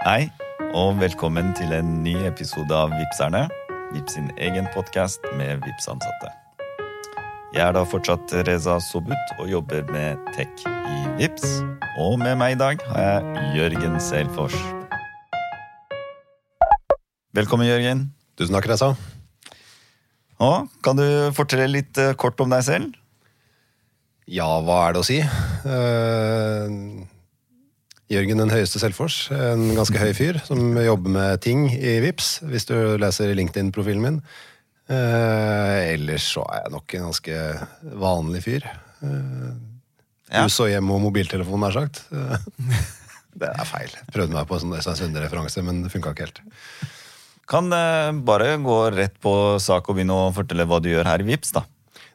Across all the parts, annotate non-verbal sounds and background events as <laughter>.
Hei, og velkommen til en ny episode av Vipserne. Vips sin egen podkast med Vips-ansatte. Jeg er da fortsatt Reza Sobut og jobber med tech i Vips. Og med meg i dag har jeg Jørgen Selfors. Velkommen, Jørgen. Tusen takk, Reza. Og, kan du fortelle litt eh, kort om deg selv? Ja, hva er det å si? Eh, Jørgen den høyeste Selfors. En ganske høy fyr som jobber med ting i Vips, hvis du leser LinkedIn-profilen min. Eh, ellers så er jeg nok en ganske vanlig fyr. Eh, Ja. Hus og hjem og mobiltelefon, nær sagt. Eh, det er feil. Prøvde meg på en sånn Sunde-referanse, men det funka ikke helt. Kan eh, bare gå rett på sak og begynne å fortelle hva du gjør her i Vips, da.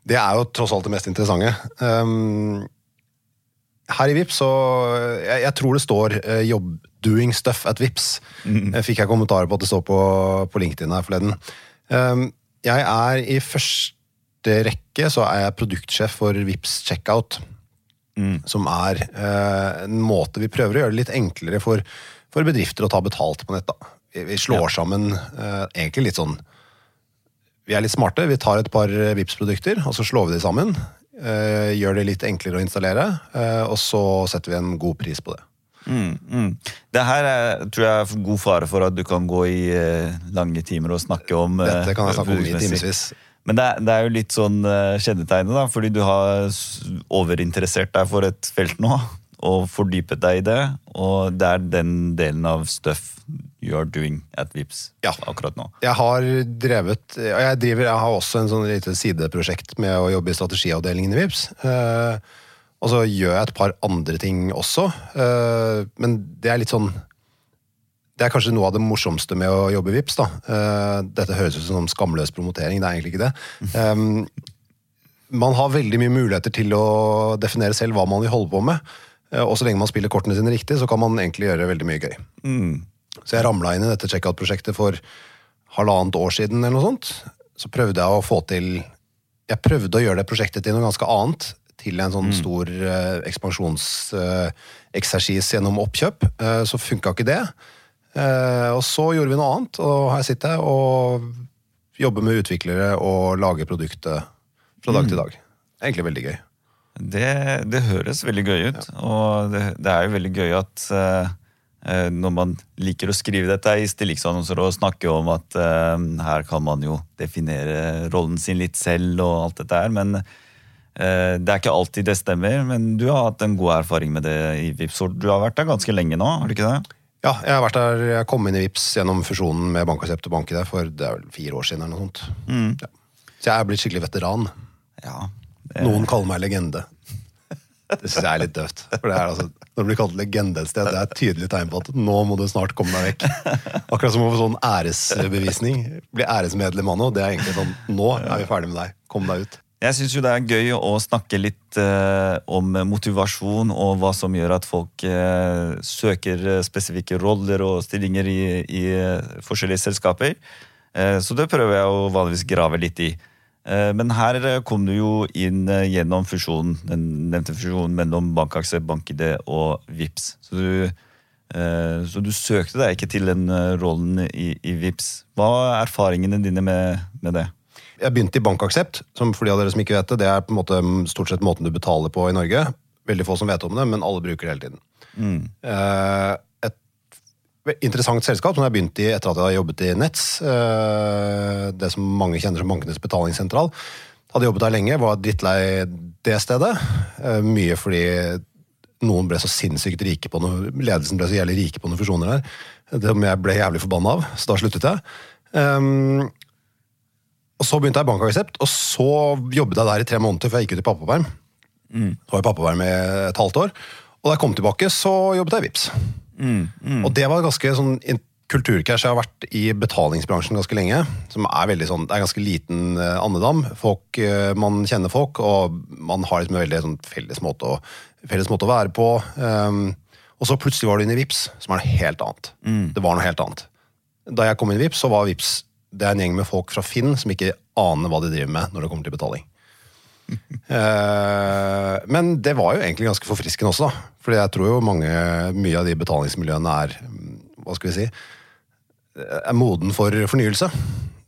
Det er jo tross alt det mest interessante. Um, her i Vips så Jeg, jeg tror det står uh, 'jobb doing stuff at Vips'. Mm. Fikk jeg kommentarer på at det står på, på LinkedIn her forleden. Um, jeg er i første rekke så er jeg produktsjef for Vips Checkout. Som er uh, en måte vi prøver å gjøre det litt enklere for, for bedrifter å ta betalt på nett. da. Vi, vi slår sammen uh, egentlig litt sånn vi er litt smarte. Vi tar et par Vips produkter og så slår vi de sammen. Eh, gjør det litt enklere å installere, eh, og så setter vi en god pris på det. Mm, mm. Det her er, tror jeg er god fare for at du kan gå i eh, lange timer og snakke om Dette kan jeg snakke om i timevis. Men det er, det er jo litt sånn kjennetegnet, da, fordi du har overinteressert deg for et felt nå, og fordypet deg i det, og det er den delen av stuff you are doing at Vips Ja. akkurat nå. Jeg har drevet og jeg, driver, jeg har også en sånn lite sideprosjekt med å jobbe i strategiavdelingen i Vips. Uh, og så gjør jeg et par andre ting også. uh, men det er litt sånn Det er kanskje noe av det morsomste med å jobbe i Vips. da. Uh, dette høres ut som skamløs promotering, det er egentlig ikke det. Um, man har veldig mye muligheter til å definere selv hva man vil holde på med. Og så lenge man spiller kortene sine riktig, så kan man egentlig gjøre veldig mye gøy. Så jeg ramla inn i dette checkout-prosjektet for halvannet år siden, eller noe sånt. Så prøvde jeg å få til Jeg prøvde å gjøre det prosjektet til noe ganske annet. Til en sånn stor uh, ekspansjonseksersis gjennom oppkjøp. Uh, så funka ikke det. Eh, og så gjorde vi noe annet, og her sitter jeg og jobber med utviklere og lager produktet fra dag til dag. Egentlig veldig gøy. Det, det høres veldig gøy ut, og det, det er jo veldig gøy at eh, eh, når man liker å skrive dette i stillingsannonser og snakke om at uh, her kan man jo definere rollen sin litt selv og alt dette her, men uh, det er ikke alltid det stemmer. Men du har hatt en god erfaring med det i Vipps. Du har vært der ganske lenge nå, har du ikke det? Ja, jeg har vært der, jeg kom inn i Vips gjennom fusjonen med Bankaksept og Banki der for det er vel fire år siden. eller noe sånt. Ja. Så jeg er blitt skikkelig veteran. Ja. Noen kaller meg legende. Det syns jeg er litt døvt. For det er altså, Når du blir kalt legende et sted, det er et tydelig tegn på at nå må du snart komme deg vekk. Akkurat som få sånn æresbevisning. Bli æresmedlem av noe. Det er egentlig sånn Nå er vi ferdig med deg. Kom deg ut. Jeg syns jo det er gøy å snakke litt eh, om motivasjon og hva som gjør at folk eh, søker eh, spesifikke roller og stillinger i, i eh, forskjellige selskaper. Eh, så det prøver jeg å vanligvis grave litt i. Eh, men her eh, kom du jo inn eh, gjennom fusjonen, den nevnte fusjonen mellom BankAksje, BankID og Vips. Så du, eh, så du søkte deg ikke til den eh, rollen i, i Vips. Hva er erfaringene dine med, med det? Jeg begynte i Bankaksept, som for de av dere som ikke vet det, det er på en måte stort sett måten du betaler på i Norge. Veldig få som vet om det, men alle bruker det hele tiden. Eh, et interessant selskap som jeg begynte i etter at jeg hadde jobbet i Nets. eh, det som mange kjenner som bankenes betalingssentral. Hadde jobbet der lenge, var drittlei det stedet. eh, mye fordi noen ble så sinnssykt rike på noe, ledelsen ble så jævlig rike på noen fusjoner der. Det jeg ble jævlig forbanna av, så da sluttet jeg. Um, og Så begynte jeg i Bankaksept, og så jobbet jeg der i tre måneder før jeg gikk ut i pappaperm. Så var jeg pappaperm i et halvt år. Og da jeg kom tilbake, så jobbet jeg i Vips. Og det var ganske sånn kulturcash. Jeg har vært i betalingsbransjen ganske lenge. som er veldig sånn, Det er ganske liten eh, andedam. Folk, eh, Man kjenner folk, og man har liksom en veldig sånn felles, måte å, felles måte å være på. Um, og så plutselig var du inne i Vips, som er noe helt annet. Det var noe helt annet. Da jeg kom inn i Vips, så var Vips det er en gjeng med folk fra Finn som ikke aner hva de driver med når det kommer til betaling. <laughs> Eh, men det var jo egentlig ganske forfriskende også, da. Fordi jeg tror jo mange, mye av de betalingsmiljøene er mm, hva skal vi si, er moden for fornyelse.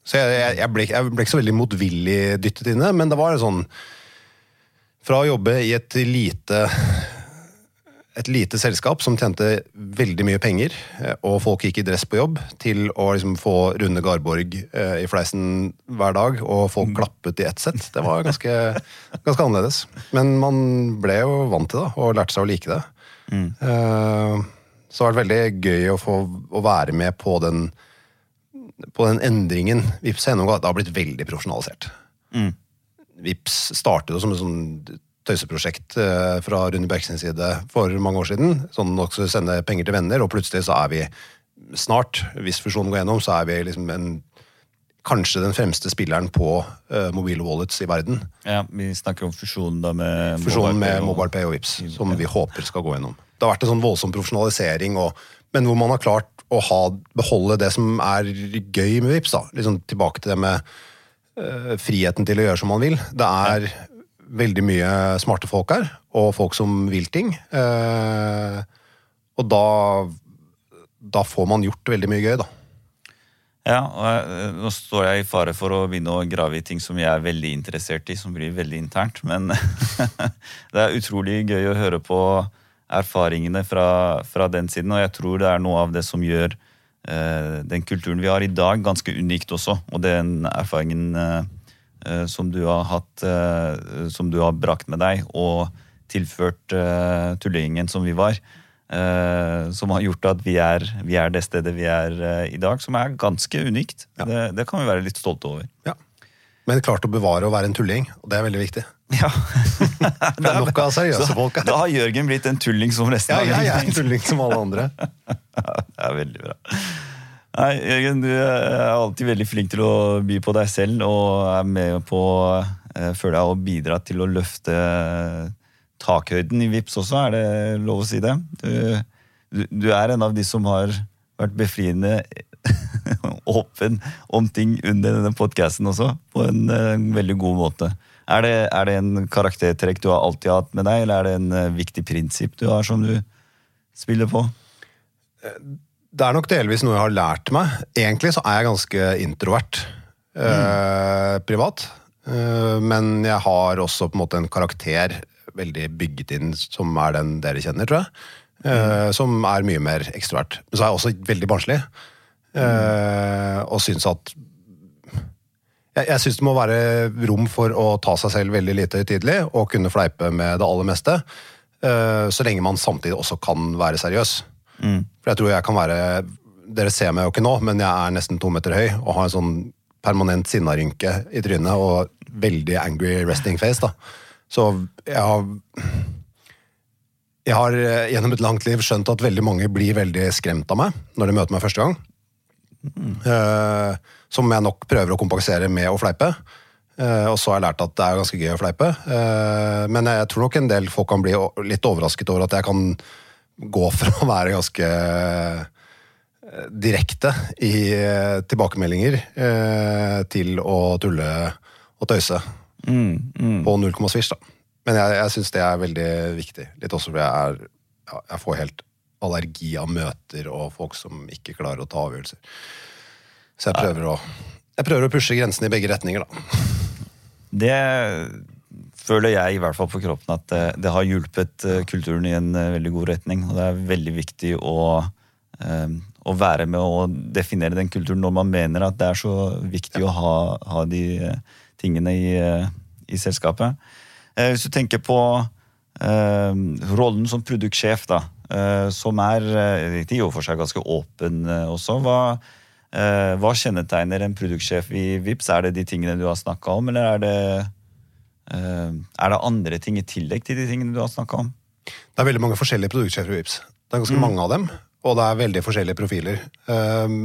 Så jeg, jeg, jeg, ble, jeg ble ikke så veldig motvillig dyttet inne, men det var sånn Fra å jobbe i et lite et lite selskap som tjente veldig mye penger, eh, og folk gikk i dress på jobb, til å liksom få Rune Garborg eh, i fleisen hver dag, og folk klappet i ett sett. Det var ganske, ganske, annerledes. Men man ble jo vant til det, og lærte seg å like det. Mm. Eh, så det har vært veldig gøy å få å være med på den, på den endringen. Vips har har blitt veldig profesjonalisert. Mm. Vips startet som en sånn tøyseprosjekt eh, fra Rune Bjerkes side for mange år siden. Sånn også sende penger til venner, og plutselig så er vi snart, hvis fusjonen går gjennom, så er vi liksom en kanskje den fremste spilleren på uh, mobile wallets i verden. Ja, Vi snakker om fusjonen da med Fusjonen med MobilePay og Vips, som vi håper skal gå gjennom. Det har vært en sånn voldsom profesjonalisering, og, men hvor man har klart å ha, beholde det som er gøy med Vips. da. Liksom tilbake til det med uh, friheten til å gjøre som man vil. Det er ja veldig mye smarte folk her, og folk som vil ting. Eh, og da, da får man gjort veldig mye gøy, da. Ja, og nå står jeg i fare for å begynne å grave i ting som jeg er veldig interessert i, som blir veldig internt, men <laughs> det er utrolig gøy å høre på erfaringene fra, fra, den siden, og jeg tror det er noe av det som gjør eh, den kulturen vi har i dag, ganske unikt også, og den erfaringen Eh, som du har hatt eh, Som du har brakt med deg, og tilført eh, tullingen som vi var. som har gjort at vi er, vi er, det stedet vi er i dag, som er ganske unikt. Ja. Det, det, kan vi være litt stolte over. Ja. Men klart å bevare å være en tulling, og det er veldig viktig. <laughs> Ja. det er nok av seriøse folk Da har Jørgen blitt en tulling som resten av Ja, jeg er en tulling som alle andre. <laughs> det er veldig bra. Nei, Jørgen, du er alltid veldig flink til å by på deg selv og er med på eh, føler jeg, å bidra til å løfte takhøyden i VIPS også, er det lov å si det? Du, du er en av de som har vært befriende <laughs> åpen om ting under denne podkasten også, på en, veldig god måte. Er det, er det en karaktertrekk du har alltid hatt med deg, eller er det en eh, viktig prinsipp du har som du spiller på? Eh, det er nok delvis noe jeg har lært meg. Egentlig så er jeg ganske introvert mm. eh, privat. Eh, men jeg har også på en måte en karakter veldig bygget inn som er den dere kjenner, tror jeg. Eh, mm. Som er mye mer ekstrovert. Men så er jeg også veldig barnslig. Eh, og syns at Jeg, jeg syns det må være rom for å ta seg selv veldig lite høytidelig og kunne fleipe med det aller meste. Eh, så lenge man samtidig også kan være seriøs. Mm. For jeg tror jeg kan være Dere ser meg jo ikke nå, men jeg er nesten to meter høy og har en sånn permanent sinnarynke i trynet og veldig angry resting face. da. Så jeg har Jeg har eh, gjennom et langt liv skjønt at veldig mange blir veldig skremt av meg når de møter meg første gang. Mm. Uh, som jeg nok prøver å kompensere med å fleipe. Uh, og så har jeg lært at det er ganske gøy å fleipe. Uh, men jeg tror nok en del folk kan bli litt overrasket over at jeg kan gå fra å være ganske eh, direkte i eh, tilbakemeldinger eh, til å tulle og tøyse. Mm, mm. På null komma svisj, da. Men jeg, jeg syns det er veldig viktig. Litt også fordi jeg, er, ja, jeg får helt allergi av møter og folk som ikke klarer å ta avgjørelser. Så jeg prøver, å, jeg prøver å pushe grensene i begge retninger, da. Det føler jeg i hvert fall på kroppen at det, det har hjulpet uh, kulturen i en uh, veldig god retning. Og det er veldig viktig å, å, være med og definere den kulturen når man mener at det er så viktig ja. å ha, ha, de tingene i, i selskapet. hvis du tenker på rollen som produktsjef, da, som er i og for seg ganske åpen også. Hva, hva kjennetegner en produktsjef i VIPS? Er det de tingene du har snakka om, eller er det Eh, er det andre ting i tillegg til de tingene du har snakka om? Det er veldig mange forskjellige produktsjefer i Vipps. Det er ganske mm. mange av dem, og det er veldig forskjellige profiler. Eh,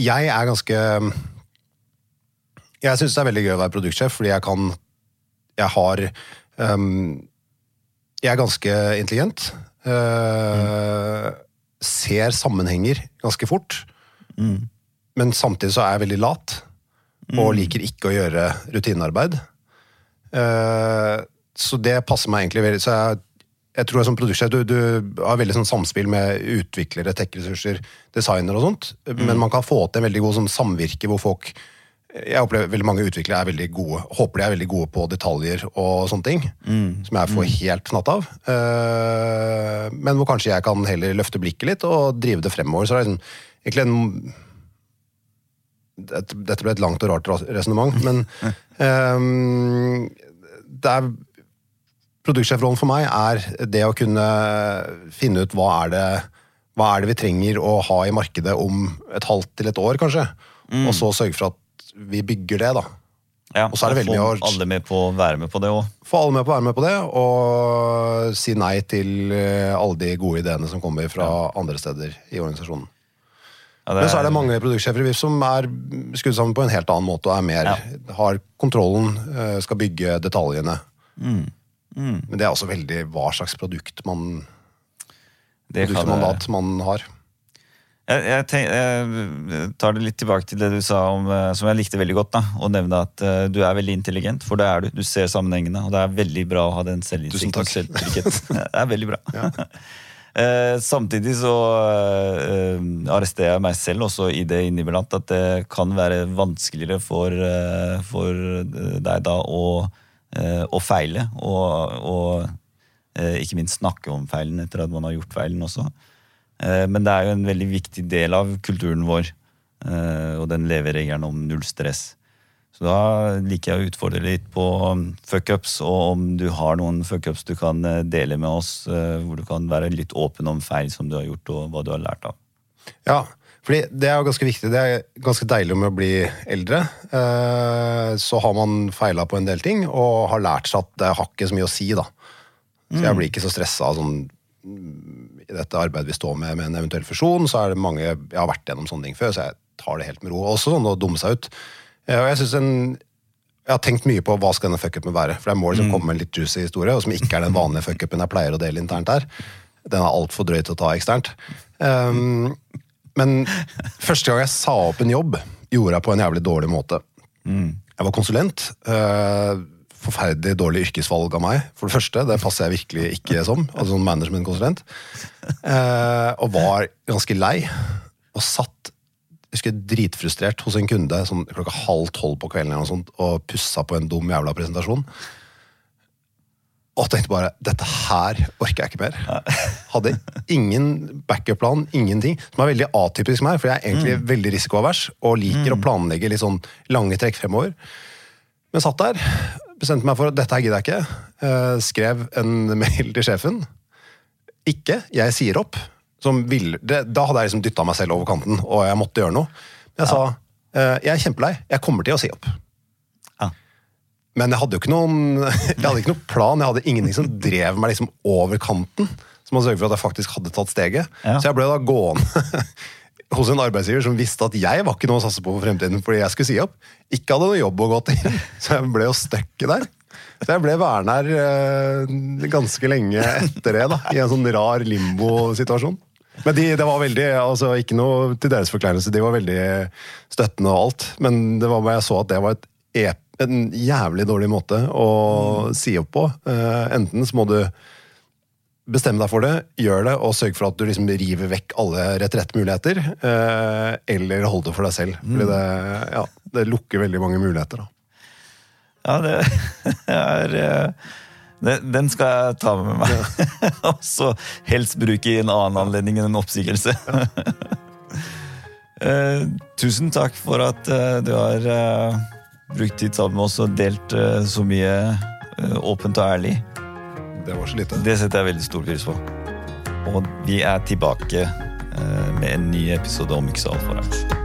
jeg er ganske Jeg syns det er veldig gøy å være produktsjef, fordi jeg kan Jeg har um, Jeg er ganske intelligent. Ser sammenhenger ganske fort. Mm. Men samtidig så er jeg veldig lat, og mm. liker ikke å gjøre rutinearbeid. Eh, så det passer meg egentlig veldig. Så jeg, jeg tror som produktsjef du, du har veldig sånn samspill med utviklere, tech-ressurser, designer og sånt. Men man kan få til en veldig god sånn samvirke hvor folk Jeg opplever veldig mange utviklere er veldig gode, håper de er veldig gode på detaljer og sånne ting. Som jeg får helt fnatt av. Eh, men hvor kanskje jeg kan heller løfte blikket litt og drive det fremover. Så det er liksom egentlig en dette ble et langt og rart resonnement, men um, <laughs> det er Produktsjefrollen for meg er det å kunne finne ut hva er det hva er det vi trenger å ha i markedet om et halvt til et år, kanskje. Og så sørge for at vi bygger det, da. Ja, Og så er det veldig Få alle med på å være med på det òg. Få alle med på å være med på det, og si nei til eh, alle de gode ideene som kommer fra andre steder i organisasjonen. Ja, Men så er det mange produktsjefer i VIF som er skrudd sammen på en helt annen måte og er mer, har kontrollen, eh, skal bygge detaljene. Men det er også veldig hva slags produkt man, det Produktmandat det- man har. Jeg, jeg, tenk, jeg tar det litt tilbake til det du sa om, eh, som jeg likte veldig godt. da, Å nevne at uh, du er veldig intelligent, for det er du. Du ser sammenhengene, og det er veldig bra å ha den Tusen takk. <laughs> det er veldig bra. Eh, samtidig så eh, arresterer jeg meg selv også i det inniblant at det kan være vanskeligere for, eh, for deg da å, eh, å feile, og, og eh, ikke minst snakke om feilen etter at man har gjort feilen også. Men det er jo en veldig viktig del av kulturen vår, og den leveregelen om null stress. Så da liker jeg å utfordre litt på um, fuckups, og om du har noen fuckups du kan eh, dele med oss, eh, hvor du kan være litt åpen om feil som du har gjort, og hva du har lært av. Ja, fordi det er jo ganske viktig. Det er ganske deilig med å bli eldre. Eh, Så har man feila på en del ting, og har lært seg at det har ikke så mye å si, da. Så jeg blir ikke så stressa sånn mm, i dette arbeidet vi står med med en eventuell fusjon, så er det mange Jeg har vært gjennom sånne ting før, så jeg tar det helt med ro. Også sånn å dumme seg ut. Eh, Og jeg synes en jeg har tenkt mye på hva skal denne fuckupen være. For det må liksom komme en litt juicy historie, og som ikke er den vanlige fuckupen jeg pleier å dele internt her. Den er altfor drøy til å ta eksternt. Um, men første gang jeg sa opp en jobb, gjorde jeg på en jævlig dårlig måte. Jeg var konsulent. Uh, forferdelig dårlig yrkesvalg av meg. For det første, det passer jeg virkelig ikke som. altså sånn management-konsulent. Uh, og var ganske lei. Og satt jeg husker dritfrustrert hos en kunde sånn klokka halv tolv på kvelden eller noe sånt, og pussa på en dum jævla presentasjon. Og tenkte bare dette her orker jeg ikke mer. <laughs> Hadde ingen backup-plan, ingenting. Som er veldig atypisk meg, for jeg er egentlig veldig risikoavers og liker å planlegge litt sånn lange trekk fremover. Men satt der, bestemte meg for at dette her gidder jeg ikke. Eh, skrev en <laughs> mail til sjefen. Ikke, jeg sier opp. Som vil, det, da hadde jeg liksom dytta meg selv over kanten, og jeg måtte gjøre noe. Men jeg sa eh, jeg er kjempelei, jeg kommer til å si opp. Ja. Men jeg hadde jo ikke noen <laughs> Jeg hadde ikke noen plan, jeg hadde ingenting som drev meg liksom over kanten. Som hadde sørget for at jeg faktisk hadde tatt steget. Ja. Så jeg ble da gående <laughs> hos en arbeidsgiver som visste at jeg var ikke noe å satse på for fremtiden fordi jeg skulle si opp. Ikke hadde noe jobb å gå til. <laughs> Så jeg ble jo stuck der. Så jeg ble værende her eh, ganske lenge etter det, da, i en sånn rar limbo-situasjon. Men de, det var veldig, altså ikke noe til deres forkleinelse, de var veldig støttende og alt. Men det var bare jeg så at det var et ep, en jævlig dårlig måte å si opp på. Uh, enten så må du bestemme deg for det, gjør det, og sørg for at du liksom river vekk alle retrettmuligheter. Uh, eller hold det for deg selv. Fordi det, ja, det lukker veldig mange muligheter. da. Ja, det <laughs> er eh, Den skal jeg ta med meg. <laughs> Og så helst bruke i en annen anledning enn en oppsigelse. <laughs> Eh, tusen takk for at eh, du har eh, brukt tid sammen med oss og delt eh, så mye eh, åpent og ærlig. Det var så lite. Det setter jeg veldig stor pris på. Og vi er tilbake eh, med en ny episode om ikke så altfor rart.